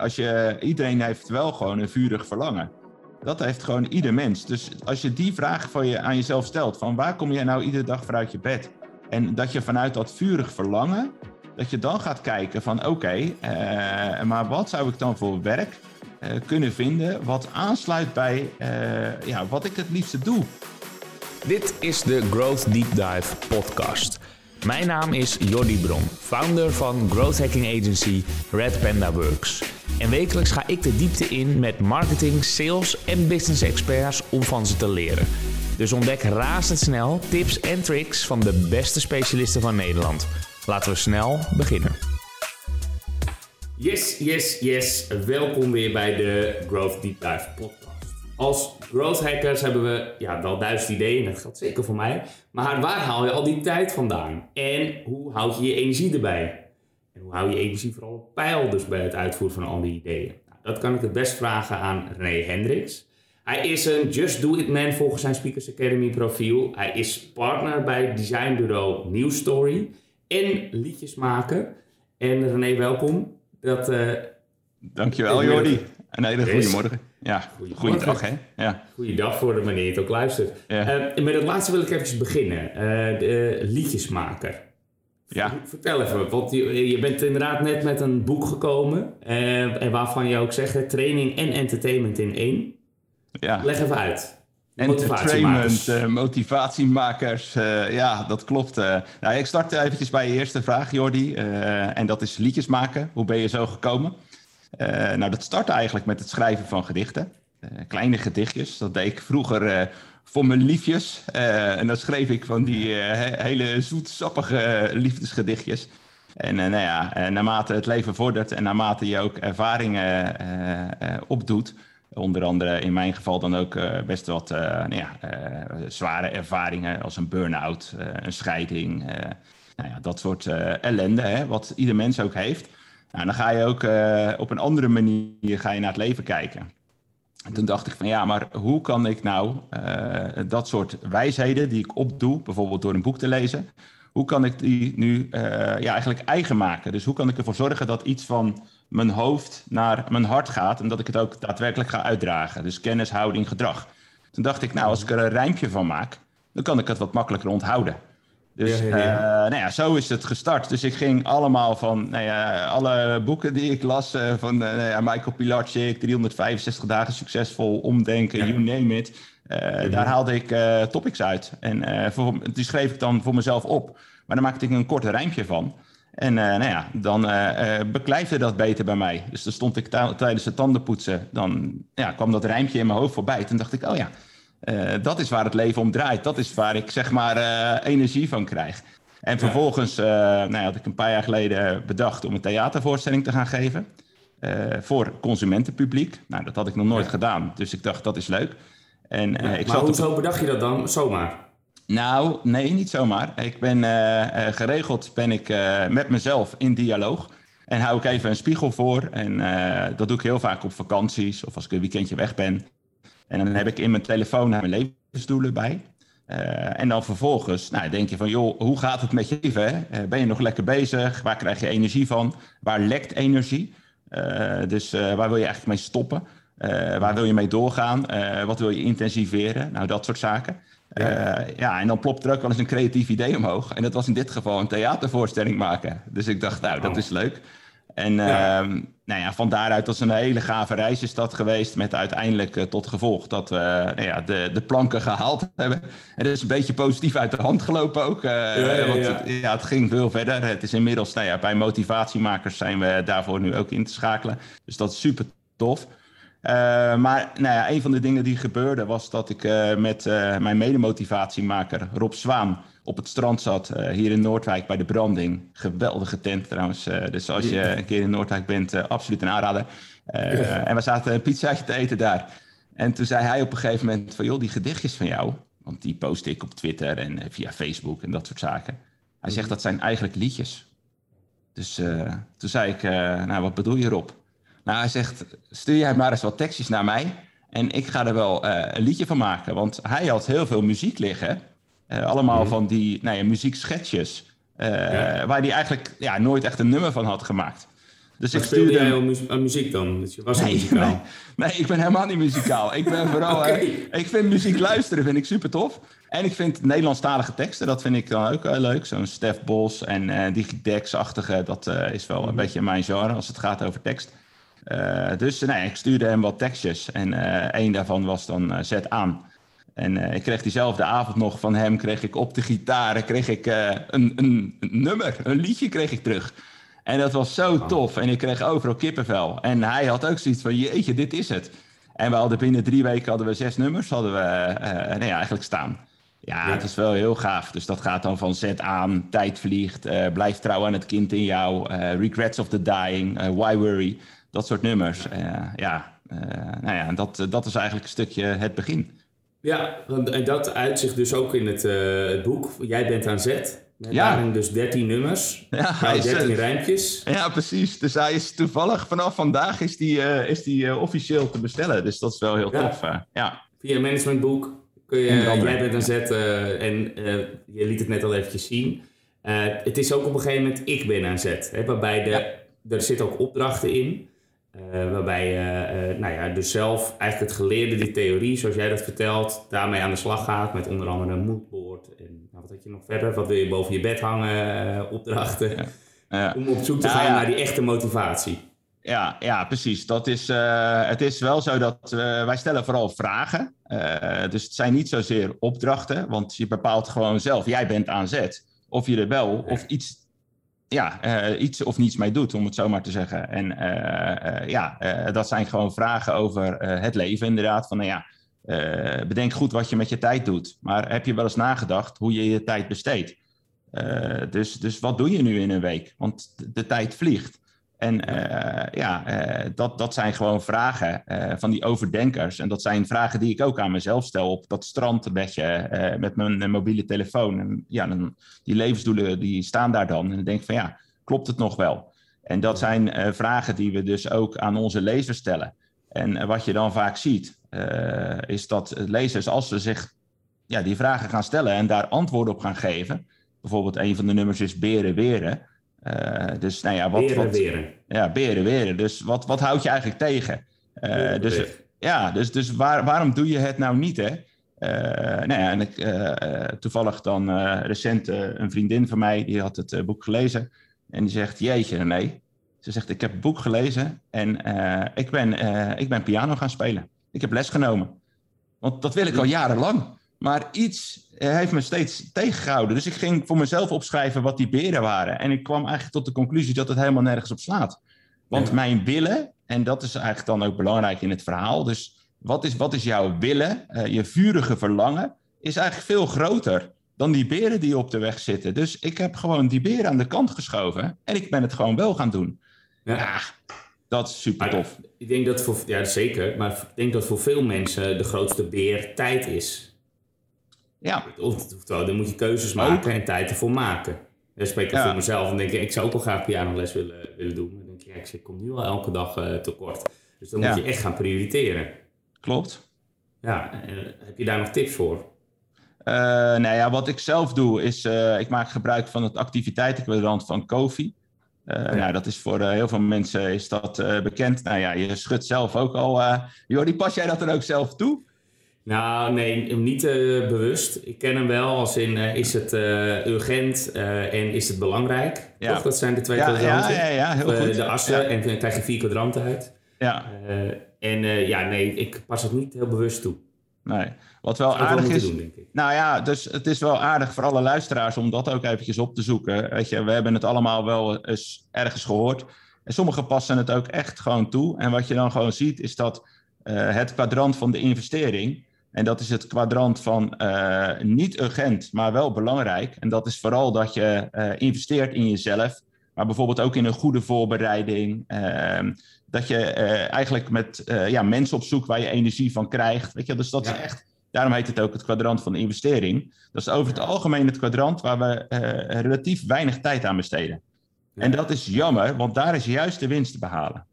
Als je, iedereen heeft wel gewoon een vurig verlangen. Dat heeft gewoon ieder mens. Dus als je die vraag van je, aan jezelf stelt, van waar kom jij nou iedere dag vanuit je bed? En dat je vanuit dat vurig verlangen, dat je dan gaat kijken van oké, eh, maar wat zou ik dan voor werk uh, kunnen vinden wat aansluit bij uh, ja, wat ik het liefste doe? Dit is de Growth Deep Dive podcast. Mijn naam is Jordi Bron, founder van growth hacking agency Red Panda Works. En wekelijks ga ik de diepte in met marketing, sales en business experts om van ze te leren. Dus ontdek razendsnel tips en tricks van de beste specialisten van Nederland. Laten we snel beginnen. Yes, yes, yes. Welkom weer bij de Growth Deep Dive podcast. Als growth hackers hebben we ja, wel duizend ideeën, dat geldt zeker voor mij. Maar waar haal je al die tijd vandaan? En hoe houd je je energie erbij? En hoe hou je energie vooral op peil dus bij het uitvoeren van al die ideeën? Nou, dat kan ik het best vragen aan René Hendricks. Hij is een Just Do It Man volgens zijn Speakers Academy profiel. Hij is partner bij designbureau New Story en liedjes maken. En René, welkom. Dat, uh, Dankjewel Jordi. Een hele goede morgen. Ja, goeiedag hè. Ja. Goeiedag voor de manier je het ook luistert. Ja. Uh, met het laatste wil ik even beginnen. Uh, de liedjesmaker. Ja. Vertel even, want je, je, bent inderdaad net met een boek gekomen. Uh, en waarvan je ook zegt, training en entertainment in één. Ja. Leg even uit. Entertainment, uh, motivatiemakers, uh, ja, dat klopt. Uh, nou, ik start eventjes bij je eerste vraag, Jordi. en dat is liedjes maken. Hoe ben je zo gekomen? Nou, dat startte eigenlijk met het schrijven van gedichten. kleine gedichtjes. Dat deed ik vroeger voor mijn liefjes. en dan schreef ik van die hele zoetsappige liefdesgedichtjes. En nou ja, naarmate het leven vordert en naarmate je ook ervaringen opdoet Onder andere in mijn geval dan ook best wat nou ja, zware ervaringen als een burn-out, een scheiding. nou ja, dat soort ellende, hè, wat ieder mens ook heeft. Nou, dan ga je ook op een andere manier ga je naar het leven kijken. En toen dacht ik van ja, maar hoe kan ik nou dat soort wijsheden die ik opdoe, bijvoorbeeld door een boek te lezen, hoe kan ik die nu ja, eigenlijk eigen maken? Dus hoe kan ik ervoor zorgen dat iets van mijn hoofd naar mijn hart gaat en dat ik het ook daadwerkelijk ga uitdragen. Dus kennis, houding, gedrag. Toen dacht ik, nou, als ik er een rijmpje van maak, dan kan ik het wat makkelijker onthouden. Dus ja, ja, Uh, nou ja, zo is het gestart. Dus ik ging allemaal van nou ja, alle boeken die ik las, uh, van uh, nou Michael Pilarczyk, 365 dagen succesvol, omdenken, you name it. Mhm. Daar haalde ik topics uit. En voor, die schreef ik dan voor mezelf op. Maar dan maakte ik een kort rijmpje van. En nou ja, dan beklijfde dat beter bij mij. Dus dan stond ik tijdens het tandenpoetsen, dan ja, kwam dat rijmpje in mijn hoofd voorbij. Toen dacht ik, oh ja, dat is waar het leven om draait. Dat is waar ik zeg maar energie van krijg. En vervolgens nou ja, had ik een paar jaar geleden bedacht om een theatervoorstelling te gaan geven. voor consumentenpubliek. Nou, dat had ik nog nooit gedaan. Dus ik dacht, dat is leuk. En, ja, ik maar hoezo op... bedacht je dat dan zomaar? Nou, nee, niet zomaar. Ik ben geregeld ben ik met mezelf in dialoog. En hou ik even een spiegel voor. En dat doe ik heel vaak op vakanties of als ik een weekendje weg ben. En dan heb ik in mijn telefoon mijn levensdoelen bij. en dan vervolgens nou, denk je van, joh, hoe gaat het met je leven? ben je nog lekker bezig? Waar krijg je energie van? Waar lekt energie? dus waar wil je eigenlijk mee stoppen? waar wil je mee doorgaan? wat wil je intensiveren? Nou, dat soort zaken. Ja. Ja, en dan plopt er ook wel eens een creatief idee omhoog. En dat was in dit geval een theatervoorstelling maken. Dus ik dacht, nou, dat oh. is leuk. En ja. Uh, nou ja, van daaruit was een hele gave reis is dat geweest. Met uiteindelijk uh, tot gevolg dat we nou ja, de, de planken gehaald hebben. En dat is een beetje positief uit de hand gelopen ook. Ja, ja, want het, ja, het ging veel verder. Het is inmiddels, nou ja, bij motivatiemakers zijn we daarvoor nu ook in te schakelen. Dus dat is super tof. Uh, maar nou ja, een van de dingen die gebeurde was dat ik uh, met uh, mijn medemotivatiemaker Rob Zwaan op het strand zat hier in Noordwijk bij de branding. Geweldige tent trouwens. dus als je een keer in Noordwijk bent, absoluut een aanrader. En we zaten een pizzaatje te eten daar. En toen zei hij op een gegeven moment van joh, die gedichtjes van jou, want die post ik op Twitter en via Facebook en dat soort zaken. Hij zegt dat zijn eigenlijk liedjes. Dus toen zei ik, nou wat bedoel je Rob? Nou, hij zegt, stuur jij maar eens wat tekstjes naar mij en ik ga er wel een liedje van maken. Want hij had heel veel muziek liggen. Uh, allemaal mm. van die nou ja, muziekschetsjes. Uh, ja. Waar hij eigenlijk ja, nooit echt een nummer van had gemaakt. Dus maar ik stuurde jij al mu muziek dan? Dus je was nee, muzikaal? Nee, nee, ik ben helemaal niet muzikaal. Ik ben vooral... okay. ik vind muziek luisteren vind ik super tof. En ik vind Nederlandstalige teksten, dat vind ik dan ook leuk. Zo'n Stef Bos en Digidex-achtige, dat is wel een mhm. beetje mijn genre als het gaat over tekst. Dus nee, ik stuurde hem wat tekstjes en één daarvan was dan Zet aan. En ik kreeg diezelfde avond nog van hem, kreeg ik op de gitaar, kreeg ik een, een, een, nummer, een liedje kreeg ik terug. En dat was zo oh. tof. En ik kreeg overal kippenvel. En hij had ook zoiets van, jeetje, dit is het. En we hadden binnen drie weken hadden we zes nummers hadden we, nee, eigenlijk staan. Ja, het is wel heel gaaf. Dus dat gaat dan van zet aan, tijd vliegt, blijf trouw aan het kind in jou, regrets of the dying, why worry, dat soort nummers. ja, nou ja, dat, dat is eigenlijk een stukje het begin. Ja, en dat uitzicht dus ook in het, het boek. Jij bent aan zet. Met ja. daarin dus 13 nummers. Ja, hij 13 is, rijmpjes. Ja, precies. Dus hij is toevallig vanaf vandaag is die, is die officieel te bestellen. Dus dat is wel heel tof. ja. Via managementboek kun je, jij bent aan zet en je liet het net al eventjes zien. Het is ook op een gegeven moment ik ben aan zet. Hè, waarbij de, ja. er zitten ook opdrachten in. Uh, waarbij je nou ja, dus zelf eigenlijk het geleerde, die theorie, zoals jij dat vertelt, daarmee aan de slag gaat. Met onder andere een moodboard. En nou, wat had je nog verder? Wat wil je boven je bed hangen? opdrachten. Ja. Ja. Om op zoek te gaan naar die echte motivatie. Ja, ja, precies. Dat is, het is wel zo dat wij stellen vooral vragen. Dus het zijn niet zozeer opdrachten, want je bepaalt gewoon zelf, jij bent aan zet. Of je er wel of iets, ja, iets of niets mee doet, om het zo maar te zeggen. En ja, dat zijn gewoon vragen over het leven inderdaad. Van nou ja, bedenk goed wat je met je tijd doet. Maar heb je wel eens nagedacht hoe je je tijd besteedt? dus, dus wat doe je nu in een week? Want de tijd vliegt. En uh, ja, uh, dat, dat zijn gewoon vragen uh, van die overdenkers. En dat zijn vragen die ik ook aan mezelf stel op dat strandbedje met mijn mobiele telefoon. En ja, dan, die levensdoelen die staan daar dan. En dan denk ik van ja, klopt het nog wel? En dat zijn vragen die we dus ook aan onze lezers stellen. En wat je dan vaak ziet, is dat lezers, als ze zich ja, die vragen gaan stellen en daar antwoorden op gaan geven. Bijvoorbeeld een van de nummers is Beren Weren uh, dus nou ja, wat, beren, wat, beren. Ja, beren, beren. Dus wat, wat houd je eigenlijk tegen? Uh, dus ja, dus, dus waar, waarom doe je het nou niet, hè? Uh, nou ja, en ik, toevallig dan recent een vriendin van mij, die had het boek gelezen. En die zegt, jeetje René. Ze zegt, ik heb het boek gelezen en ik, ben, ik ben piano gaan spelen. Ik heb les genomen. Want dat wil ik al jarenlang. Maar iets heeft me steeds tegengehouden. Dus ik ging voor mezelf opschrijven wat die beren waren. En ik kwam eigenlijk tot de conclusie dat het helemaal nergens op slaat. Want mijn willen, en dat is eigenlijk dan ook belangrijk in het verhaal. Dus wat is, wat is jouw willen, uh, je vurige verlangen, is eigenlijk veel groter dan die beren die op de weg zitten. Dus ik heb gewoon die beren aan de kant geschoven en ik ben het gewoon wel gaan doen. Ja, ja dat is super tof. Ik denk dat voor, ja zeker, maar ik denk dat voor veel mensen de grootste beer tijd is. Ja. Dan moet je keuzes maken en tijd ervoor maken. Dan spreek ik voor mezelf en denk ik, ik zou ook wel graag pianoles willen, willen doen. Dan denk ik, ja, ik kom nu al elke dag uh, tekort. Dus dan moet je echt gaan prioriteren. Klopt. Ja, heb je daar nog tips voor? Uh, nou ja, wat ik zelf doe is, uh, ik maak gebruik van het activiteitenkwadrant van Kofi. Uh, ja. nou, dat is voor heel veel mensen is dat bekend. Nou ja, je schudt zelf ook al. Jordi, pas jij dat er ook zelf toe? Nou, nee, niet uh, bewust. Ik ken hem wel als in uh, is het uh, urgent en is het belangrijk. Ja. Toch? Dat zijn de twee ja, kwadranten. Ja, ja, ja, heel goed. De assen en dan krijg je vier kwadranten uit. Ja. en ja, nee, ik pas het niet heel bewust toe. Nee, wat wel aardig is. Doen, denk ik. Nou ja, dus het is wel aardig voor alle luisteraars om dat ook eventjes op te zoeken. Weet je, we hebben het allemaal wel eens ergens gehoord. En sommigen passen het ook echt gewoon toe. En wat je dan gewoon ziet, is dat het kwadrant van de investering en dat is het kwadrant van uh, niet urgent, maar wel belangrijk. En dat is vooral dat je uh, investeert in jezelf, maar bijvoorbeeld ook in een goede voorbereiding. Uh, dat je eh, eigenlijk met ja, mensen op zoek waar je energie van krijgt. Weet je? Dus dat is echt, daarom heet het ook het kwadrant van de investering. Dat is over het algemeen het kwadrant waar we relatief weinig tijd aan besteden. En dat is jammer, want daar is juist de winst te behalen.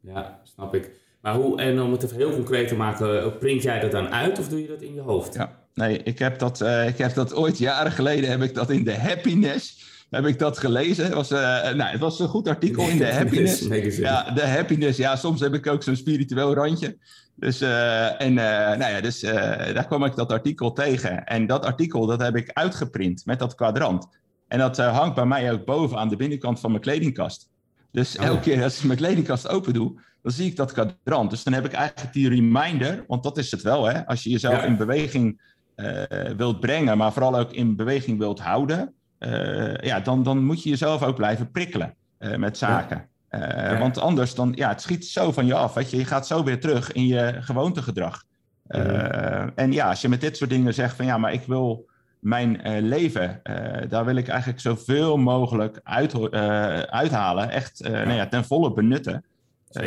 Ja, snap ik. Maar hoe, en om het even heel concreet te maken, print jij dat dan uit of doe je dat in je hoofd? Ja, nee, ik heb dat, uh, ik heb dat ooit jaren geleden heb ik dat in de happiness heb ik dat gelezen. Het was, uh, nou, het was een goed artikel in de Happiness. ja, de Happiness. Ja, soms heb ik ook zo'n spiritueel randje. Dus, uh, en, nou ja, dus daar kwam ik dat artikel tegen. En dat artikel dat heb ik uitgeprint met dat kwadrant. En dat hangt bij mij ook boven aan de binnenkant van mijn kledingkast. Dus oh. elke keer als ik mijn kledingkast open doe, dan zie ik dat kwadrant. Dus dan heb ik eigenlijk die reminder, want dat is het wel, hè? Als je jezelf in beweging uh, wilt brengen, maar vooral ook in beweging wilt houden, uh, ja, dan, dan moet je jezelf ook blijven prikkelen uh, met zaken. Ja. Want anders dan, ja, het schiet zo van je af. Weet je, je gaat zo weer terug in je gewoontegedrag. Mm En ja, als je met dit soort dingen zegt van ja, maar ik wil mijn uh, leven, uh, daar wil ik eigenlijk zoveel mogelijk uit, uh, uithalen, echt ja. Nou ja, ten volle benutten.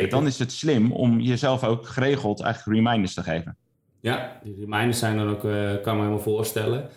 dan is het slim om jezelf ook geregeld eigenlijk reminders te geven. Ja, die reminders zijn dan ook, kan me helemaal voorstellen.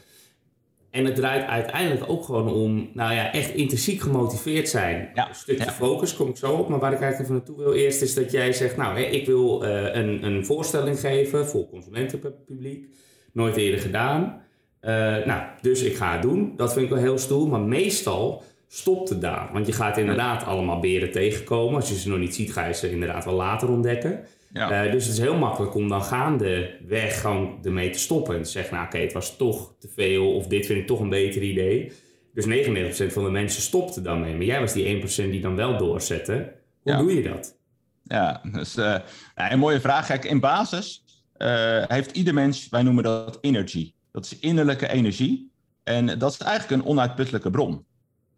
En het draait uiteindelijk ook gewoon om, nou ja, echt intrinsiek gemotiveerd zijn. Ja. Een stukje ja. focus kom ik zo op, maar waar ik eigenlijk even naartoe wil eerst is dat jij zegt, nou, hè, ik wil een, een voorstelling geven voor consumentenpubliek, nooit eerder gedaan. Uh, nou, dus ik ga het doen. Dat vind ik wel heel stoel. Maar meestal stopt het daar. Want je gaat inderdaad allemaal beren tegenkomen. Als je ze nog niet ziet, ga je ze inderdaad wel later ontdekken. Ja. Uh, dus het is heel makkelijk om dan gaandeweg gewoon ermee te stoppen. En te zeggen, nou oké, het was toch te veel. Of dit vind ik toch een beter idee. Dus 99% van de mensen stopte dan mee. Maar jij was die 1% die dan wel doorzette. Hoe doe je dat? Ja, dus uh, een mooie vraag. Kijk, in basis heeft ieder mens, wij noemen dat energy. Dat is innerlijke energie. En dat is eigenlijk een onuitputtelijke bron.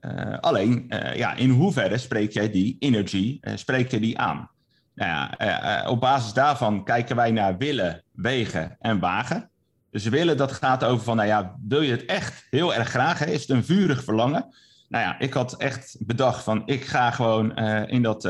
Uh, alleen, uh, ja, in hoeverre spreek jij die energie, uh, spreek je die aan? Nou ja, op basis daarvan kijken wij naar willen, wegen en wagen. Dus willen, dat gaat over van, nou ja, wil je het echt heel erg graag? Is het een vurig verlangen? Nou ja, ik had echt bedacht van, ik ga gewoon in dat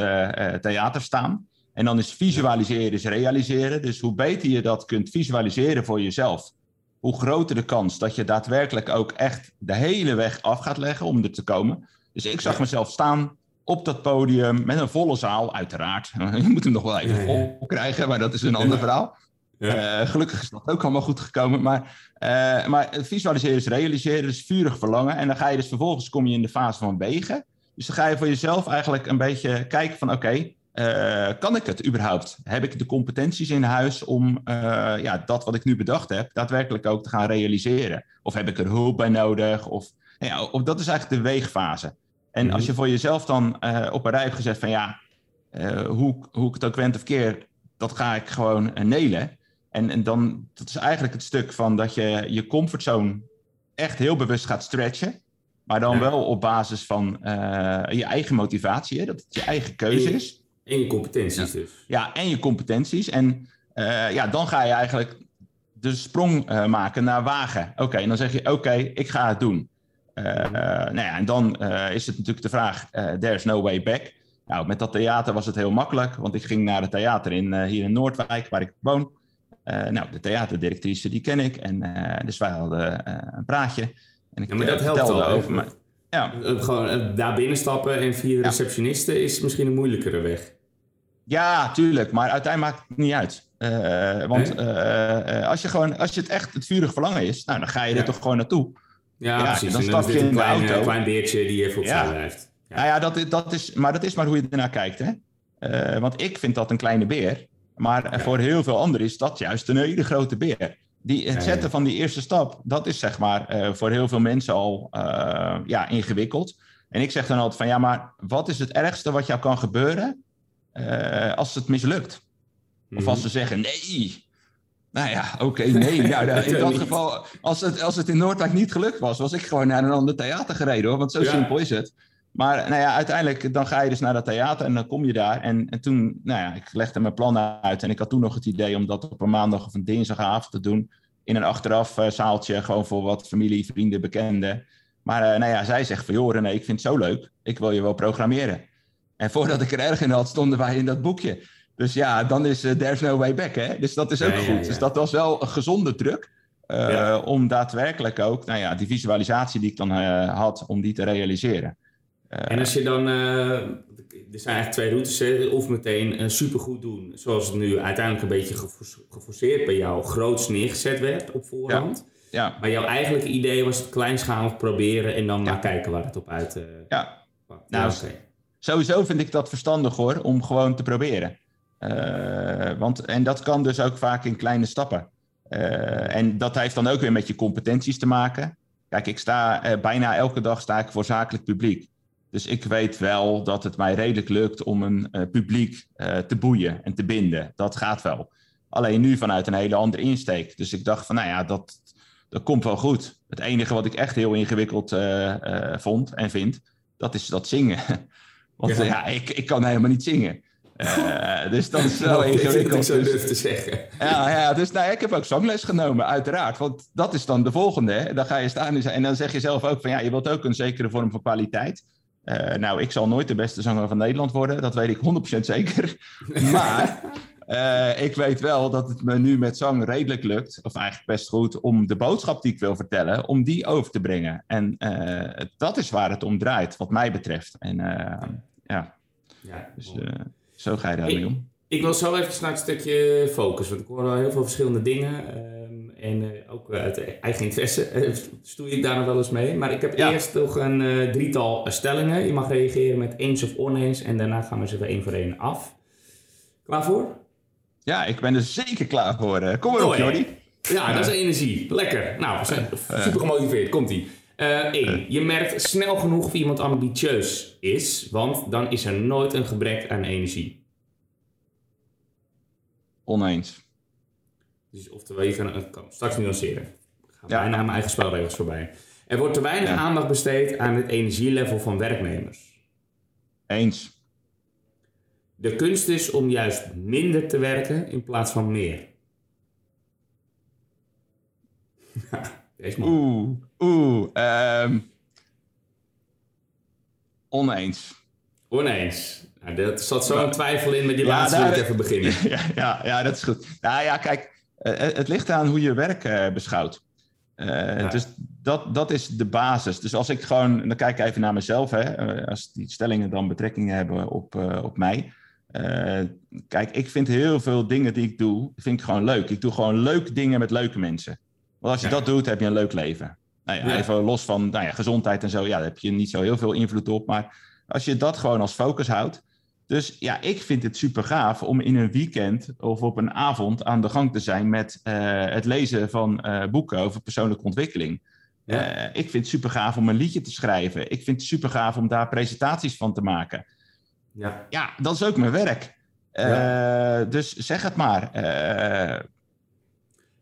theater staan. En dan is visualiseren is realiseren. Dus hoe beter je dat kunt visualiseren voor jezelf, hoe groter de kans dat je daadwerkelijk ook echt de hele weg af gaat leggen om er te komen. Dus ik zag mezelf staan op dat podium met een volle zaal, uiteraard. Je moet hem nog wel even vol krijgen, maar dat is een ander verhaal. Uh, gelukkig is dat ook allemaal goed gekomen. Maar, uh, maar visualiseren is realiseren, dus vurig verlangen. En dan ga je dus vervolgens kom je in de fase van wegen. Dus dan ga je voor jezelf eigenlijk een beetje kijken van oké, uh, kan ik het überhaupt? Heb ik de competenties in huis om uh, ja, dat wat ik nu bedacht heb, daadwerkelijk ook te gaan realiseren? Of heb ik er hulp bij nodig? Of, ja, of dat is eigenlijk de weegfase. En als je mhm. voor jezelf dan uh, op een rij hebt gezet van ja, hoe, hoe ik het ook wend of keer, dat ga ik gewoon nelen. En, en dan, dat is eigenlijk het stuk van dat je je comfortzone echt heel bewust gaat stretchen. Maar dan wel op basis van je eigen motivatie, hè, dat het je eigen keuze is. En je competenties dus. Ja, en je competenties. En uh, ja, dan ga je eigenlijk de sprong uh, maken naar wagen. Oké, okay, en dan zeg je, oké, ik ga het doen. Uh, nou ja, en dan is het natuurlijk de vraag, there's no way back. Nou, met dat theater was het heel makkelijk, want ik ging naar het theater in, hier in Noordwijk, waar ik woon. nou, de theaterdirectrice, die ken ik. En dus wij hadden een praatje. En ik ja, maar dat helpt al over. Maar, ja. Gewoon daar binnenstappen en via de receptionisten is misschien een moeilijkere weg. Ja, tuurlijk. Maar uiteindelijk maakt het niet uit. Uh, want uh, als, je gewoon, als je het echt het vurig verlangen is, nou, dan ga je er toch gewoon naartoe. Ja, ja precies. Dan stap je in een klein, de auto. klein beertje die even op ja. blijft. Ja. Nou ja, dat, dat is, maar dat is maar hoe je ernaar kijkt. Hè? Uh, want ik vind dat een kleine beer. Maar voor heel veel anderen is dat juist een hele grote beer. Die, het zetten van die eerste stap, dat is zeg maar voor heel veel mensen al ja, ingewikkeld. En ik zeg dan altijd van ja, maar wat is het ergste wat jou kan gebeuren uh, als het mislukt. Of als mhm. ze zeggen nee. Nou ja, oké, nee. Nou, in dat geval, als het, als het in Noordwijk niet gelukt was, was ik gewoon naar een ander theater gereden hoor. Want zo simpel is het. Maar nou ja, uiteindelijk dan ga je dus naar dat theater en dan kom je daar. En, en toen, nou ja, ik legde mijn plan uit. En ik had toen nog het idee om dat op een maandag of een dinsdagavond te doen. In een achteraf uh, zaaltje, gewoon voor wat familie, vrienden, bekenden. Maar uh, nou ja, zij zegt van, joh nee, ik vind het zo leuk. Ik wil je wel programmeren. En voordat ik er erg in had, stonden wij in dat boekje. Dus ja, dan is uh, There's No Way Back. Hè? Dus dat is ook goed. Dus dat was wel een gezonde druk. Uh, om daadwerkelijk ook, nou ja, die visualisatie die ik dan uh, had, om die te realiseren. en als je dan, er zijn eigenlijk twee routes, of meteen supergoed doen, zoals het nu uiteindelijk een beetje geforceerd bij jou groots neergezet werd op voorhand. Ja. Maar jouw eigenlijke idee was het kleinschalig proberen en dan maar kijken waar het op uit Ja, nou, sowieso vind ik dat verstandig hoor, om gewoon te proberen. Uh, want, en dat kan dus ook vaak in kleine stappen. Uh, en dat heeft dan ook weer met je competenties te maken. Kijk, ik sta bijna elke dag sta ik voor zakelijk publiek. Dus ik weet wel dat het mij redelijk lukt om een publiek te boeien en te binden. Dat gaat wel. Alleen nu vanuit een hele andere insteek. Dus ik dacht van, nou ja, dat, dat komt wel goed. Het enige wat ik echt heel ingewikkeld vond en vind, dat is dat zingen. Want ja, ja ik, ik kan helemaal niet zingen. dus dat is wel ingewikkeld. Ik zo durf te zeggen. Ja, ja dus nou, ik heb ook zangles genomen, uiteraard. Want dat is dan de volgende. Hè? Dan ga je staan en dan zeg je zelf ook van ja, je wilt ook een zekere vorm van kwaliteit. Uh, nou, ik zal nooit de beste zanger van Nederland worden, dat weet ik 100% zeker. Maar uh, ik weet wel dat het me nu met zang redelijk lukt, of eigenlijk best goed, om de boodschap die ik wil vertellen, om die over te brengen. En uh, dat is waar het om draait, wat mij betreft. En ja, ja dus zo ga je daarmee om. Ik wil zo even naar het stukje focus, want ik hoor al heel veel verschillende dingen. En uh, ook uit eigen interesse uh, stoei ik daar nog wel eens mee. Maar ik heb eerst nog een drietal stellingen. Je mag reageren met eens of oneens. En daarna gaan we ze weer één voor één af. Klaar voor? Ja, ik ben er zeker klaar voor. Kom maar op, Jordi. Ja, dat is energie. Lekker. Nou, super gemotiveerd. Komt-ie. Eén, je merkt snel genoeg of iemand ambitieus is. Want dan is er nooit een gebrek aan energie. Oneens. Dus oftewel, je kan, kan straks nuanceren. Ik ga bijna aan mijn eigen spelregels voorbij. Er wordt te weinig aandacht besteed aan het energielevel van werknemers. Eens. De kunst is om juist minder te werken in plaats van meer. Deze man. Oeh, oeh. Um, oneens. Oneens. Nou, dat zat zo een twijfel in met die laatste wil ik even beginnen. Ja, ja, ja, dat is goed. Nou ja, kijk, uh, het ligt aan hoe je werk uh, beschouwt. Uh, Dus dat, dat is de basis. Dus als ik gewoon, dan kijk ik even naar mezelf, hè, als die stellingen dan betrekking hebben op, op mij. Kijk, ik vind heel veel dingen die ik doe, vind ik gewoon leuk. Ik doe gewoon leuke dingen met leuke mensen. Want als je dat doet, heb je een leuk leven. Nou ja, Even los van nou ja, gezondheid en zo, ja, daar heb je niet zo heel veel invloed op. Maar als je dat gewoon als focus houdt, dus ja, ik vind het super gaaf om in een weekend of op een avond aan de gang te zijn met uh, het lezen van uh, boeken over persoonlijke ontwikkeling. Ja. Ik vind het super gaaf om een liedje te schrijven. Ik vind het super gaaf om daar presentaties van te maken. Ja, ja dat is ook mijn werk. Ja. Dus zeg het maar.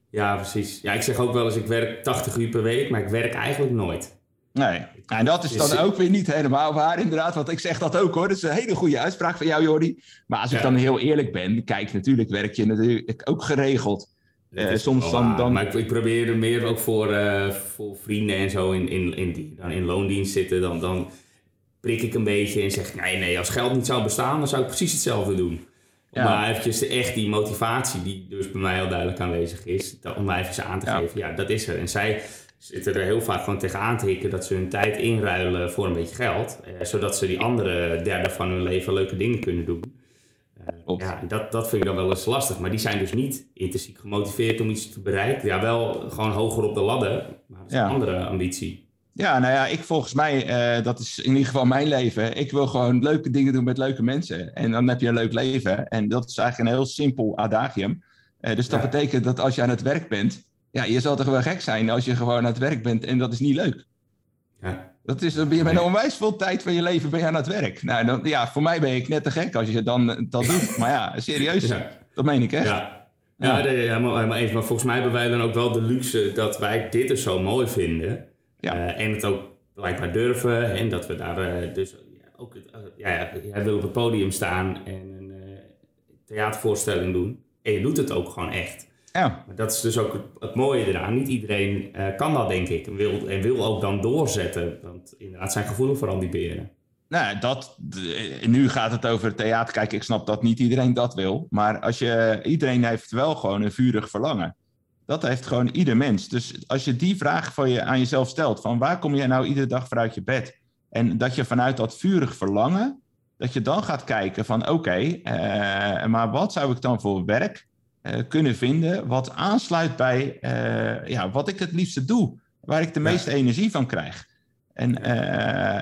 Ja, precies. Ja, ik zeg ook wel eens, ik werk 80 uur per week, maar ik werk eigenlijk nooit. Nee, en dat is dan ook weer niet helemaal waar inderdaad, want ik zeg dat ook hoor. Dat is een hele goede uitspraak van jou Jordi. Maar als ik dan heel eerlijk ben, kijk, natuurlijk werk je natuurlijk ook geregeld. Uh, soms dan, dan... Maar ik, ik, probeer er meer ook voor, voor vrienden en zo in, in, in, die dan in loondienst zitten. Dan, dan prik ik een beetje en zeg nee, nee, als geld niet zou bestaan, dan zou ik precies hetzelfde doen. Ja. Maar eventjes echt die motivatie die dus bij mij heel duidelijk aanwezig is, om mij even aan te geven, ja, dat is er. En zij zitten er heel vaak gewoon tegenaan te hikken dat ze hun tijd inruilen voor een beetje geld. Eh, zodat ze die andere derde van hun leven leuke dingen kunnen doen. Uh, ja, dat, dat vind ik dan wel eens lastig. Maar die zijn dus niet intrinsiek gemotiveerd om iets te bereiken. Ja, wel gewoon hoger op de ladder, maar dat is een andere ambitie. Ja, nou ja, ik volgens mij, uh, dat is in ieder geval mijn leven. Ik wil gewoon leuke dingen doen met leuke mensen. En dan heb je een leuk leven. En dat is eigenlijk een heel simpel adagium. Uh, dus dat betekent dat als je aan het werk bent, ja, je zal toch wel gek zijn als je gewoon aan het werk bent en dat is niet leuk. Ja. Dat is, dan ben je met een onwijs veel tijd van je leven ben je aan het werk. Nou, dan, ja, voor mij ben ik net te gek als je dan dat doet. Maar ja, serieus, dat meen ik echt. Ja. Ja, ja, ja maar, maar, even, maar volgens mij hebben wij dan ook wel de luxe dat wij dit dus zo mooi vinden. Ja. Uh, en het ook blijkbaar durven. En dat we daar uh, dus ook... Uh, ja, jij wil op het podium staan en een theatervoorstelling doen. En je doet het ook gewoon echt. Ja. Maar dat is dus ook het, mooie eraan. Niet iedereen uh, kan dat, denk ik. En wil, en wil ook dan doorzetten. Want inderdaad zijn gevoelig voor al die beren. Nou, dat, nu gaat het over theater. Kijk, ik snap dat niet iedereen dat wil. Maar als je, iedereen heeft wel gewoon een vurig verlangen. Dat heeft gewoon ieder mens. Dus als je die vraag van je, aan jezelf stelt: van waar kom je nou iedere dag vanuit je bed? En dat je vanuit dat vurig verlangen, dat je dan gaat kijken van oké, okay, uh, maar wat zou ik dan voor werk kunnen vinden wat aansluit bij ja, wat ik het liefste doe, waar ik de meeste energie van krijg. En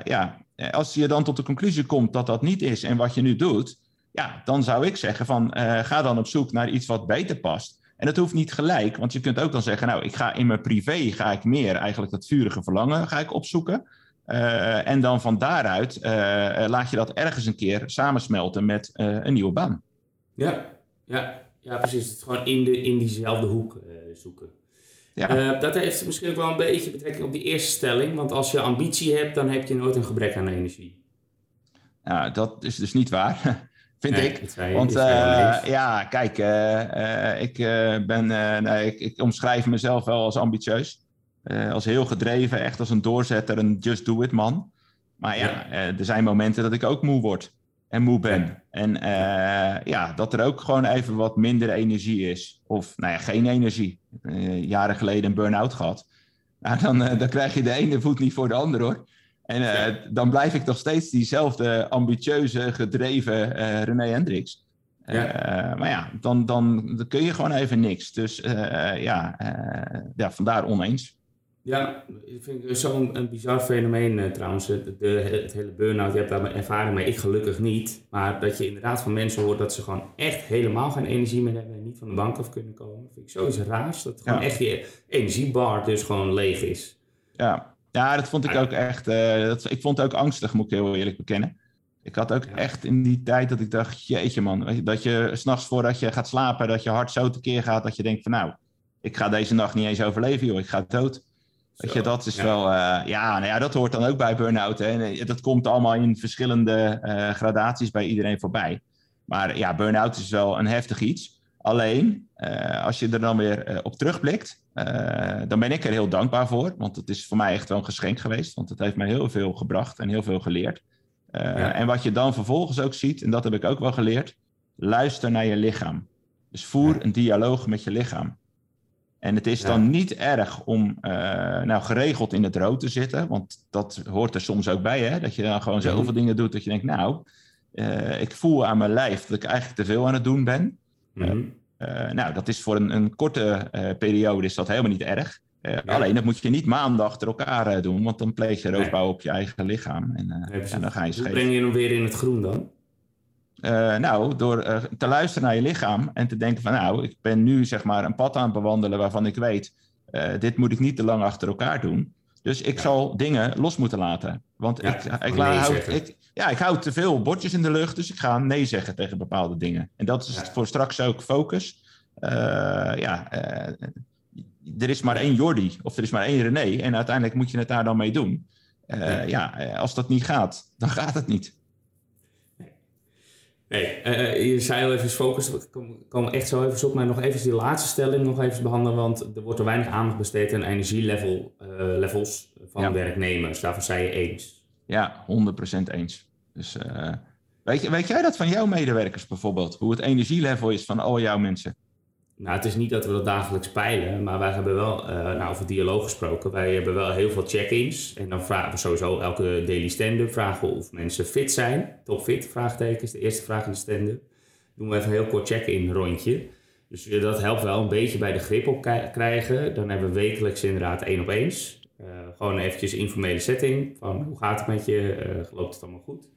ja, als je dan tot de conclusie komt dat dat niet is en wat je nu doet, ja, dan zou ik zeggen van ga dan op zoek naar iets wat beter past. En dat hoeft niet gelijk, want je kunt ook dan zeggen, nou, ik ga in mijn privé ga ik meer eigenlijk dat vurige verlangen ga ik opzoeken. Uh, en dan van daaruit uh, laat je dat ergens een keer samensmelten met uh, een nieuwe baan. Ja, ja, ja precies. Het gewoon in, de, in diezelfde hoek zoeken. Ja. dat heeft misschien ook wel een beetje betrekking op die eerste stelling. Want als je ambitie hebt, dan heb je nooit een gebrek aan energie. Nou, dat is dus niet waar. vind ik. Want ja, kijk, ik, ben, nee, ik, ik omschrijf mezelf wel als ambitieus. Als heel gedreven, echt als een doorzetter, een just do it man. Maar ja, er zijn momenten dat ik ook moe word en moe ben. En ja, dat er ook gewoon even wat minder energie is. Of nou ja, geen energie. jaren geleden een burn-out gehad. Nou, dan, dan krijg je de ene voet niet voor de andere hoor. En dan blijf ik toch steeds diezelfde ambitieuze, gedreven René Hendricks. Ja. maar ja, dan, dan, dan, kun je gewoon even niks. Dus ja, ja, vandaar oneens. Ja, ik vind het zo'n bizar fenomeen uh, trouwens. De, de, het hele burn-out, je hebt daar ervaring mee. Ik gelukkig niet. Maar dat je inderdaad van mensen hoort dat ze gewoon echt helemaal geen energie meer hebben en niet van de bank af kunnen komen. vind ik zoiets raars. Dat gewoon echt je energiebar dus gewoon leeg is. Ja, ja dat vond ik ook echt. Uh, dat, ik vond het ook angstig, moet ik heel eerlijk bekennen. Ik had ook echt in die tijd dat ik dacht, jeetje man, dat je s'nachts voordat je gaat slapen, dat je hart zo tekeer gaat dat je denkt van nou, ik ga deze nacht niet eens overleven joh, ik ga dood. Weet je, dat is wel, uh, ja, nou ja, dat hoort dan ook bij burn-out. Hè. Dat komt allemaal in verschillende uh, gradaties bij iedereen voorbij. Maar ja, burn-out is wel een heftig iets. Alleen, uh, als je er dan weer op terugblikt, dan ben ik er heel dankbaar voor. Want het is voor mij echt wel een geschenk geweest. Want het heeft mij heel veel gebracht en heel veel geleerd. Ja. En wat je dan vervolgens ook ziet, en dat heb ik ook wel geleerd, luister naar je lichaam. Dus voer een dialoog met je lichaam. En het is dan niet erg om nou, geregeld in het rood te zitten, want dat hoort er soms ook bij, hè? dat je dan gewoon zoveel dingen doet dat je denkt, nou, ik voel aan mijn lijf dat ik eigenlijk te veel aan het doen ben. Mm uh, nou, dat is voor een, een korte periode is dat helemaal niet erg. Ja. Alleen dat moet je niet maanden achter elkaar doen, want dan pleeg je roofbouw nee. op je eigen lichaam. En, en dan ga je Hoe breng je hem weer in het groen dan? Uh, nou, door uh, te luisteren naar je lichaam en te denken van nou, ik ben nu zeg maar een pad aan het bewandelen waarvan ik weet, uh, dit moet ik niet te lang achter elkaar doen. Dus ik ja. zal dingen los moeten laten. Want ja, ik, ik, nee hou, ik, ja, ik hou te veel bordjes in de lucht, dus ik ga nee zeggen tegen bepaalde dingen. En dat is ja. voor straks ook focus. ja, er is maar één Jordi of er is maar één René en uiteindelijk moet je het daar dan mee doen. ja, als dat niet gaat, dan gaat het niet. Nee, uh, je zei al even focus, we komen echt zo even op, maar nog even die laatste stelling nog even behandelen, want er wordt er weinig aandacht besteed aan energielevels uh, van ja. werknemers. Daarvoor zei je eens. Ja, 100% eens. Dus uh, weet, weet jij dat van jouw medewerkers bijvoorbeeld? Hoe het energielevel is van al jouw mensen? Nou, het is niet dat we dat dagelijks peilen, maar wij hebben wel, uh, nou over dialoog gesproken, wij hebben wel heel veel check-ins. En dan vragen we sowieso elke daily stand-up, vragen of mensen fit zijn. Topfit, vraagtekens, de eerste vraag in de stand-up. Doen we even een heel kort check-in rondje. Dus dat helpt wel een beetje bij de grip op krijgen. Dan hebben we wekelijks inderdaad één op eens. Uh, gewoon eventjes informele setting van hoe gaat het met je, uh, loopt het allemaal goed.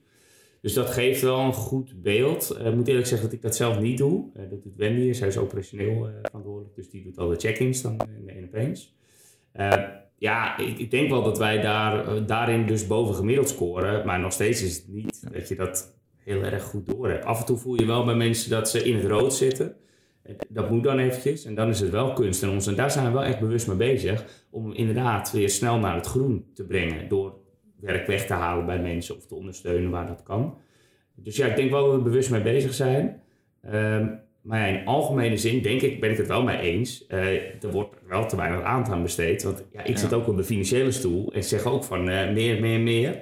Dus dat geeft wel een goed beeld. Uh, ik moet eerlijk zeggen dat ik dat zelf niet doe. Uh, dat doet Wendy, zij is operationeel uh, verantwoordelijk. Dus die doet al de check-ins dan in de 1 op 1 ja, ik, ik, denk wel dat wij daar, daarin dus boven gemiddeld scoren. Maar nog steeds is het niet dat je dat heel erg goed door hebt. Af en toe voel je wel bij mensen dat ze in het rood zitten. Dat moet dan eventjes. En dan is het wel kunst en ons. En daar zijn we wel echt bewust mee bezig. Om inderdaad weer snel naar het groen te brengen. Door werk weg te halen bij mensen of te ondersteunen waar dat kan. Dus ja, ik denk wel dat we bewust mee bezig zijn. Um, maar ja, in algemene zin denk ik, ben ik het wel mee eens. Uh, er wordt wel te weinig aandacht aan besteed. Want ja, ik ja. zit ook op de financiële stoel en zeg ook van uh, meer, meer, meer.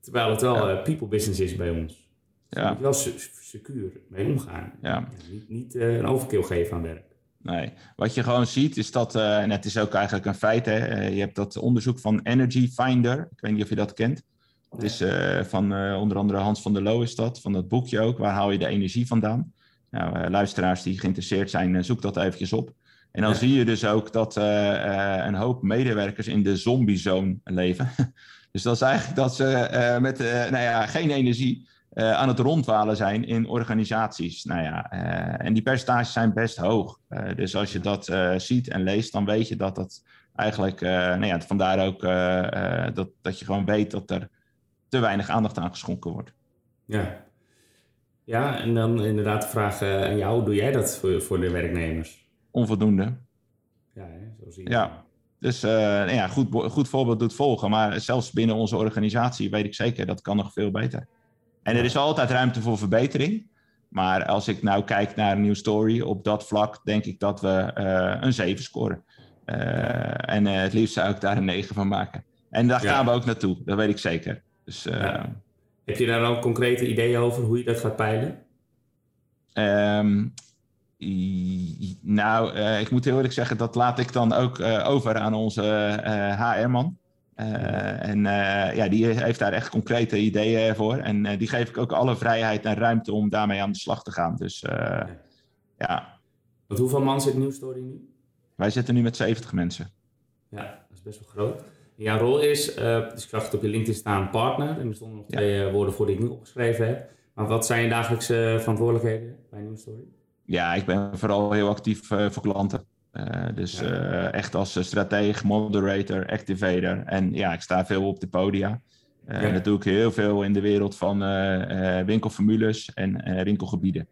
Terwijl het wel ja. uh, people business is bij ons. Dus ja. moet wel secuur mee omgaan. Ja. niet niet een overkill geven aan werk. Nee, wat je gewoon ziet is dat, uh, en het is ook eigenlijk een feit, hè, uh, je hebt dat onderzoek van Energy Finder, ik weet niet of je dat kent. Het is uh, van onder andere Hans van der Loo is dat, van dat boekje ook, waar haal je de energie vandaan. Nou, luisteraars die geïnteresseerd zijn, zoek dat eventjes op. En dan zie je dus ook dat een hoop medewerkers in de zombiezone leven. dus dat is eigenlijk dat ze met nou ja, geen energie uh, aan het rondwalen zijn in organisaties. Nou ja, uh, en die percentages zijn best hoog. Uh, dus als je dat ziet en leest, dan weet je dat dat eigenlijk, nou ja, vandaar ook dat, dat je gewoon weet dat er te weinig aandacht aan geschonken wordt. Ja, ja en dan inderdaad de vraag aan jou, hoe doe jij dat voor, voor de werknemers? Onvoldoende. Ja, hè? zo zie je. Ja. Dus nou ja, goed, goed voorbeeld doet volgen. Maar zelfs binnen onze organisatie weet ik zeker dat kan nog veel beter. En er is altijd ruimte voor verbetering. Maar als ik nou kijk naar een nieuw story op dat vlak, denk ik dat we uh, een 7 scoren. Uh, en uh, het liefst zou ik daar een 9 van maken. En daar gaan we ook naartoe, dat weet ik zeker. Dus, ja. Heb je daar al concrete ideeën over hoe je dat gaat peilen? Um, nou, ik moet heel eerlijk zeggen, dat laat ik dan ook over aan onze HR-man. Uh, en uh, ja, die heeft daar echt concrete ideeën voor. En uh, die geef ik ook alle vrijheid en ruimte om daarmee aan de slag te gaan. Dus ja. ja. Want hoeveel man zit New Story nu? Wij zitten nu met 70 mensen. Ja, dat is best wel groot. jouw rol is, dus ik zag het op je LinkedIn staan, partner. En er stonden nog twee woorden voor die ik nu opgeschreven heb. Maar wat zijn je dagelijkse verantwoordelijkheden bij New Story? Ja, ik ben vooral heel actief voor klanten. Uh, dus uh, echt als strateeg, moderator, activator. En ja, ik sta veel op de podia. Uh, ja. Dat doe ik heel veel in de wereld van winkelformules en winkelgebieden.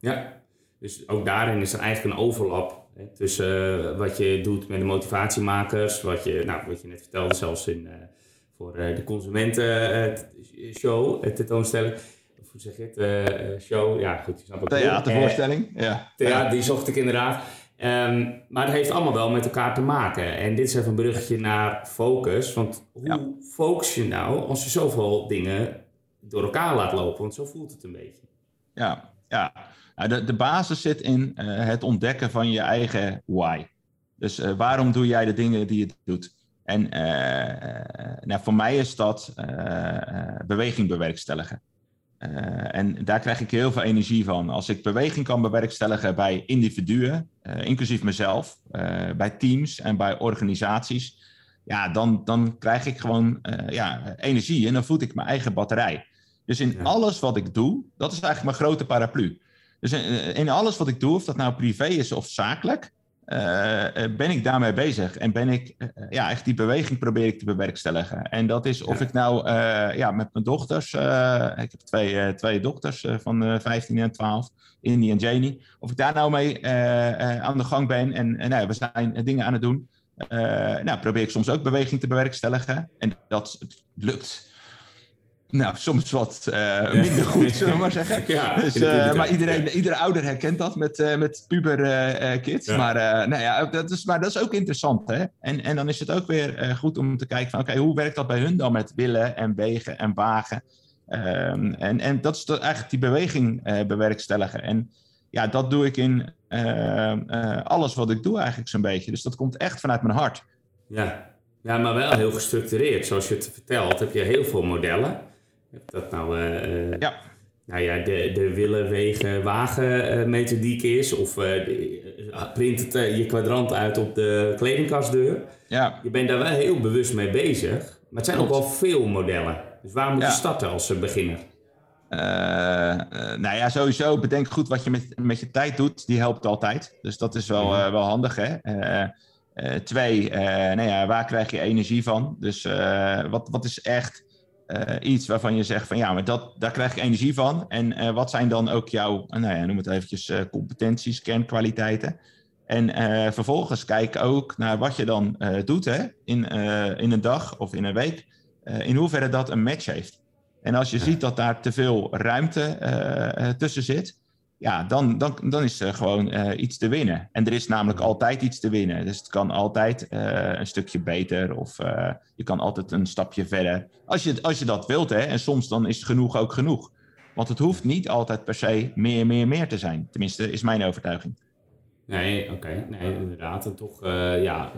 Ja, dus ook daarin is er eigenlijk een overlap hè, tussen wat je doet met de motivatiemakers, wat je, nou, wat je net vertelde, zelfs in, voor de consumentenshow, tentoonstelling. Of hoe zeg je het? show, ja goed, je snapt het Theatervoorstelling, ja. Ja, die zocht ik inderdaad. Um, maar het heeft allemaal wel met elkaar te maken. En dit is even een bruggetje naar focus. Want hoe focus je nou als je zoveel dingen door elkaar laat lopen? Want zo voelt het een beetje. Ja, ja. Nou, de, de basis zit in uh, het ontdekken van je eigen why. Dus uh, waarom doe jij de dingen die je doet? En uh, nou, voor mij is dat beweging bewerkstelligen. Uh, en daar krijg ik heel veel energie van. Als ik beweging kan bewerkstelligen bij individuen, uh, inclusief mezelf, uh, bij teams en bij organisaties, ja, dan, dan krijg ik gewoon ja, energie en dan voed ik mijn eigen batterij. Dus in alles wat ik doe, dat is eigenlijk mijn grote paraplu. Dus in, in alles wat ik doe, of dat nou privé is of zakelijk, ben ik daarmee bezig en ben ik, uh, ja, echt die beweging probeer ik te bewerkstelligen. En dat is of ik nou, ja, met mijn dochters, ik heb twee, twee dochters van 15 en 12, Indy en Janie, of ik daar nou mee aan de gang ben en, en nou, we zijn dingen aan het doen. nou, probeer ik soms ook beweging te bewerkstelligen en dat lukt nou, soms wat uh, minder goed, zullen we maar zeggen. ja, dus, uh, maar iedereen, iedere ouder herkent dat met, uh, met puber kids. Ja. Maar, nou ja, dat is, maar dat is ook interessant. Hè? En, en dan is het ook weer goed om te kijken van... oké, okay, hoe werkt dat bij hun dan met willen en wegen en wagen? Um, en, en dat is eigenlijk die beweging bewerkstelligen. En ja, dat doe ik in alles wat ik doe eigenlijk zo'n beetje. Dus dat komt echt vanuit mijn hart. Ja. ja, maar wel heel gestructureerd. Zoals je het vertelt, heb je heel veel modellen dat nou, uh, ja. nou ja, de, de willen, wegen, wagen uh, methodiek is. Of uh, print het, je kwadrant uit op de kledingkastdeur. Ja. Je bent daar wel heel bewust mee bezig. Maar het zijn ook wel veel modellen. Dus waar moet je starten als beginner? nou ja, sowieso bedenk goed wat je met, met je tijd doet. Die helpt altijd. Dus dat is wel, mm. wel handig, hè? twee, nou ja, waar krijg je energie van? Dus wat, wat is echt uh, iets waarvan je zegt van ja, maar dat, daar krijg ik energie van. En uh, wat zijn dan ook jouw, uh, nou ja, noem het eventjes, competenties, kernkwaliteiten. En vervolgens kijk ook naar wat je dan doet hè, in, in een dag of in een week. in hoeverre dat een match heeft. En als je ziet dat daar te veel ruimte tussen zit, ja, dan, dan, dan is er gewoon uh, iets te winnen. En er is namelijk altijd iets te winnen. Dus het kan altijd uh, een stukje beter of uh, je kan altijd een stapje verder. Als je, als je dat wilt, hè, en soms dan is genoeg ook genoeg. Want het hoeft niet altijd per se meer, meer, meer te zijn. Tenminste, is mijn overtuiging. Nee, oké. Okay. Nee, inderdaad. En toch ja,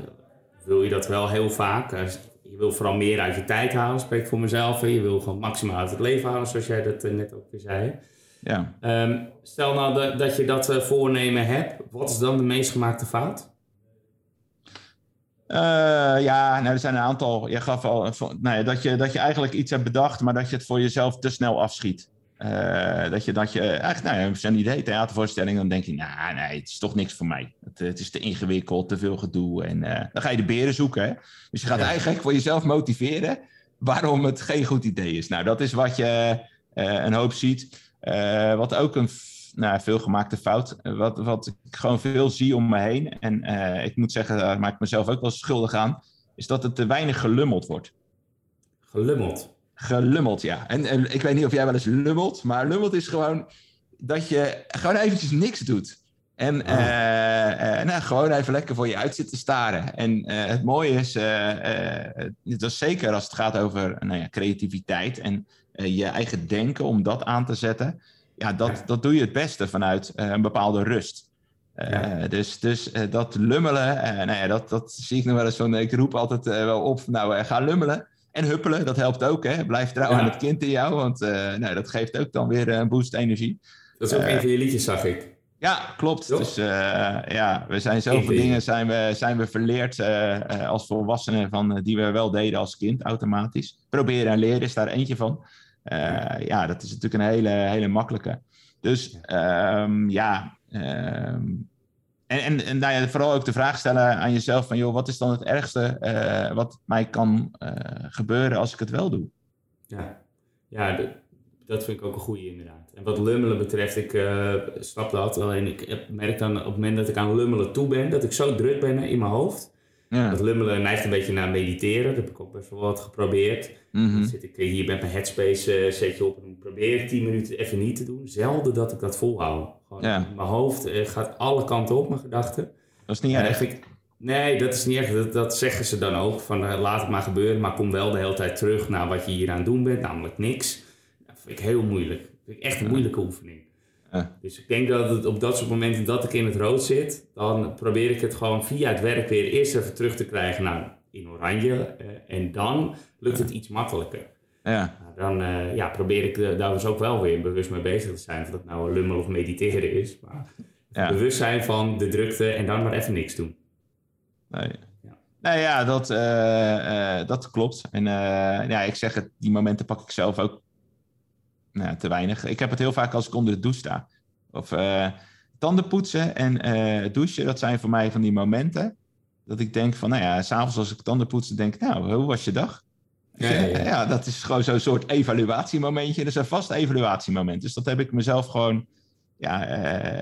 wil je dat wel heel vaak. Je wil vooral meer uit je tijd halen, spreek voor mezelf. Je wil gewoon maximaal uit het leven halen, zoals jij dat net ook weer zei. Ja. Ehm, stel nou dat, dat je dat voornemen hebt, wat is dan de meest gemaakte fout? ja, nou, er zijn een aantal. Je gaf al nou ja, dat, je, dat je eigenlijk iets hebt bedacht, maar dat je het voor jezelf te snel afschiet. Uh, dat je, dat je echt, nou ja, zo'n idee, theatervoorstelling, dan denk je, nou, nee, het is toch niks voor mij. Het, het is te ingewikkeld, te veel gedoe. En uh, dan ga je de beren zoeken. Hè? Dus je gaat eigenlijk voor jezelf motiveren waarom het geen goed idee is. Nou, dat is wat je een hoop ziet. Wat ook een nou, veelgemaakte fout, wat, wat ik gewoon veel zie om me heen. En ik moet zeggen, daar maak ik mezelf ook wel schuldig aan, is dat het te weinig gelummeld wordt. Gelummeld? Gelummeld, ja. En, en ik weet niet of jij wel eens lummelt, maar lummelt is gewoon dat je gewoon eventjes niks doet. En oh. uh, nou, gewoon even lekker voor je uit zit te staren. En uh, het mooie is, dat is zeker als het gaat over nou ja, creativiteit en je eigen denken, om dat aan te zetten. Ja, dat, dat doe je het beste vanuit een bepaalde rust. Ja. Dus, dus dat lummelen, nou ja, dat, dat zie ik nog wel eens van. Ik roep altijd wel op, nou ga lummelen. En huppelen, dat helpt ook. Hè? Blijf trouw aan het kind in jou, want nou, dat geeft ook dan weer een boost energie. Dat is ook een van je liedjes, zag ik. Ja, klopt. Dus uh, ja, we zijn zoveel dingen zijn we, zijn we verleerd als volwassenen van die we wel deden als kind automatisch. Proberen en leren is daar eentje van. ja, dat is natuurlijk een hele, hele makkelijke. Dus um, ja, um, en, en, en nou ja, vooral ook de vraag stellen aan jezelf van, joh, wat is dan het ergste wat mij kan gebeuren als ik het wel doe? Ja, ja de, dat vind ik ook een goede inderdaad. En wat lummelen betreft, ik uh, snap dat. Alleen ik merk dan op het moment dat ik aan lummelen toe ben, dat ik zo druk ben in mijn hoofd. Ja. Dat lummelen neigt een beetje naar mediteren. Dat heb ik ook best wel wat geprobeerd. Mm -hmm. Dan zit ik hier met mijn headspace uh, setje op en probeer 10 minuten even niet te doen. Zelden dat ik dat volhoud. Gewoon ja. Mijn hoofd uh, gaat alle kanten op, mijn gedachten. Dat is niet erg. Ik, nee, dat is niet erg. Dat, dat zeggen ze dan ook. Van laat het maar gebeuren, maar kom wel de hele tijd terug naar wat je hier aan het doen bent, namelijk niks. Vind ik heel moeilijk. Dat vind ik echt een moeilijke oefening. Ja. Dus ik denk dat het op dat soort momenten dat ik in het rood zit, dan probeer ik het gewoon via het werk weer eerst even terug te krijgen naar in oranje. Eh, en dan lukt het iets makkelijker. Ja. Dan uh, ja, probeer ik uh, daar dus ook wel weer bewust mee bezig te zijn. Of dat nou lummel of mediteren is. Maar ja. bewust zijn van de drukte en dan maar even niks doen. Nee. Ja. Nou ja, dat, uh, dat klopt. En ja, ik zeg het, die momenten pak ik zelf ook nou, te weinig. Ik heb het heel vaak als ik onder de douche sta. Of uh, tanden poetsen en uh, douchen, dat zijn voor mij van die momenten. Dat ik denk van, nou ja, s'avonds als ik tanden poetsen, denk ik, nou, hoe was je dag? Ja, ja, ja. ja dat is gewoon zo'n soort evaluatiemomentje. Dat is een vast evaluatiemoment. Dus dat heb ik mezelf gewoon ja,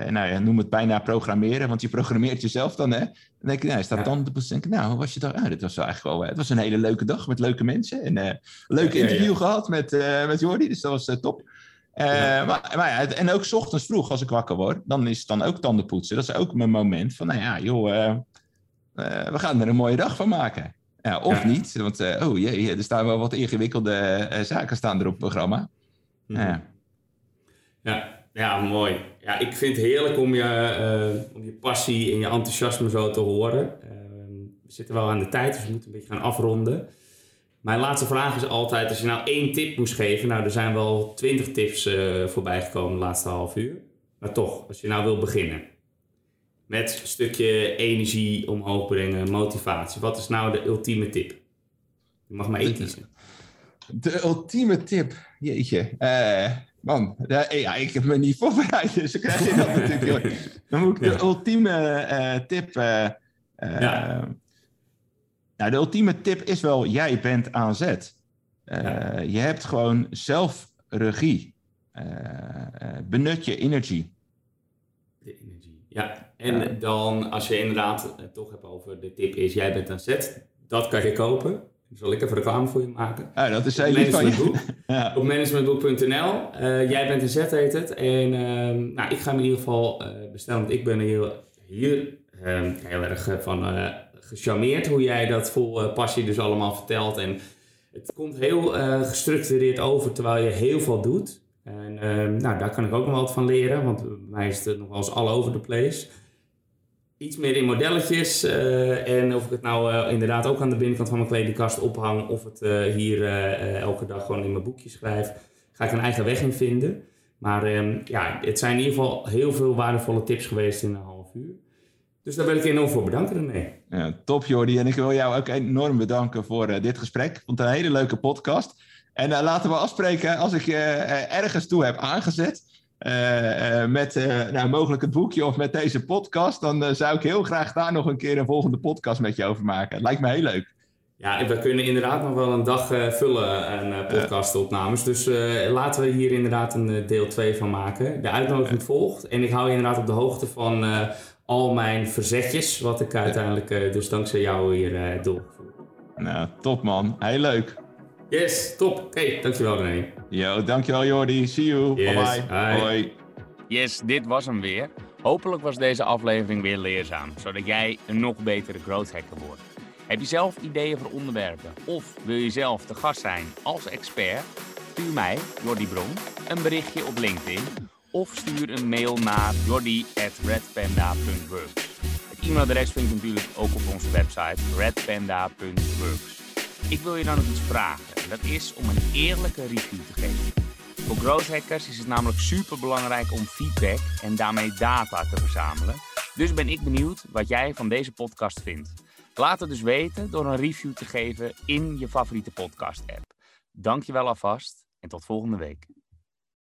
uh, nou ja, noem het bijna programmeren, want je programmeert jezelf dan, hè. Dan denk ik, nou, staat dan te denken, nou, hoe was je daar? Ah, dit was wel eigenlijk wel, het was een hele leuke dag met leuke mensen en uh, een leuk ja, interview ja, gehad met, uh, met Jordi, dus dat was top. Maar, maar ja, en ook s ochtends vroeg als ik wakker word, dan is het dan ook tanden poetsen. Dat is ook mijn moment van, nou ja, joh, we gaan er een mooie dag van maken. Ja, of niet, want oh jee, er staan wel wat ingewikkelde zaken staan er op het programma. Mm -hmm. ja. Ja, mooi. Ja, ik vind het heerlijk om je, uh, om je passie en je enthousiasme zo te horen. Uh, we zitten wel aan de tijd, dus we moeten een beetje gaan afronden. Mijn laatste vraag is altijd, als je nou één tip moest geven... Nou, er zijn wel twintig tips uh, voorbij gekomen de laatste half uur. Maar toch, als je nou wil beginnen... met een stukje energie omhoog brengen, motivatie. Wat is nou de ultieme tip? Je mag maar één kiezen. De ultieme tip? Jeetje. Uh, Man, ja, ik heb me niet voorbereid, dus dan krijg je dat natuurlijk. Dan moet ik de ultieme uh, tip. Uh, uh, ja. Nou, de ultieme tip is wel: jij bent aan zet. Ja. Je hebt gewoon zelf regie. benut je energie. De energie. Ja, en dan als je inderdaad het toch hebt over de tip is: jij bent aan zet. Dat kan je kopen. Zal ik even reclame voor je maken? Ja, dat is heel lief van je. ja. Op managementboek.nl. Uh, jij bent een zet, heet het. En uh, nou, ik ga hem in ieder geval uh, bestellen, want ik ben hier, hier ehm, heel erg eh, van gecharmeerd hoe jij dat vol passie dus allemaal vertelt. En het komt heel gestructureerd over, terwijl je heel veel doet. En ehm, nou, daar kan ik ook nog wat van leren, want bij mij is het nog wel eens all over the place iets meer in modelletjes. Uh, en of ik het nou uh, inderdaad ook aan de binnenkant van mijn kledingkast ophang. Of het uh, hier elke dag gewoon in mijn boekje schrijf. Ga ik een eigen weg in vinden. Maar ehm, ja, het zijn in ieder geval heel veel waardevolle tips geweest in een half uur. Dus daar wil ik enorm voor bedanken, René. Ja, top, Jordi. En ik wil jou ook enorm bedanken voor dit gesprek. Ik vond het een hele leuke podcast. En laten we afspreken, als ik je ergens toe heb aangezet... met nou, mogelijk het boekje of met deze podcast... dan zou ik heel graag daar nog een keer een volgende podcast met je over maken. Het lijkt me heel leuk. Ja, we kunnen inderdaad nog wel een dag vullen aan podcastopnames. Dus laten we hier inderdaad een deel 2 van maken. De uitnodiging volgt. En ik hou je inderdaad op de hoogte van al mijn verzetjes, wat ik uiteindelijk uh, dus dankzij jou hier uh, doorgevoerd. Nou, top man. Heel leuk. Yes, top. Okay, dankjewel René. Yo, dankjewel Jordi. See you. Yes, bye bye. Hoi. Yes, dit was hem weer. Hopelijk was deze aflevering weer leerzaam, zodat jij een nog betere growth hacker wordt. Heb je zelf ideeën voor onderwerpen of wil je zelf te gast zijn als expert? Stuur mij, Jordi Bron, een berichtje op LinkedIn of stuur een mail naar jordi.redpanda.works. Het e-mailadres vind je natuurlijk ook op onze website redpanda.works. Ik wil je dan nog iets vragen. Dat is om een eerlijke review te geven. Voor growth hackers is het namelijk super belangrijk om feedback en daarmee data te verzamelen. Dus ben ik benieuwd wat jij van deze podcast vindt. Laat het dus weten door een review te geven in je favoriete podcast app. Dankjewel alvast en tot volgende week.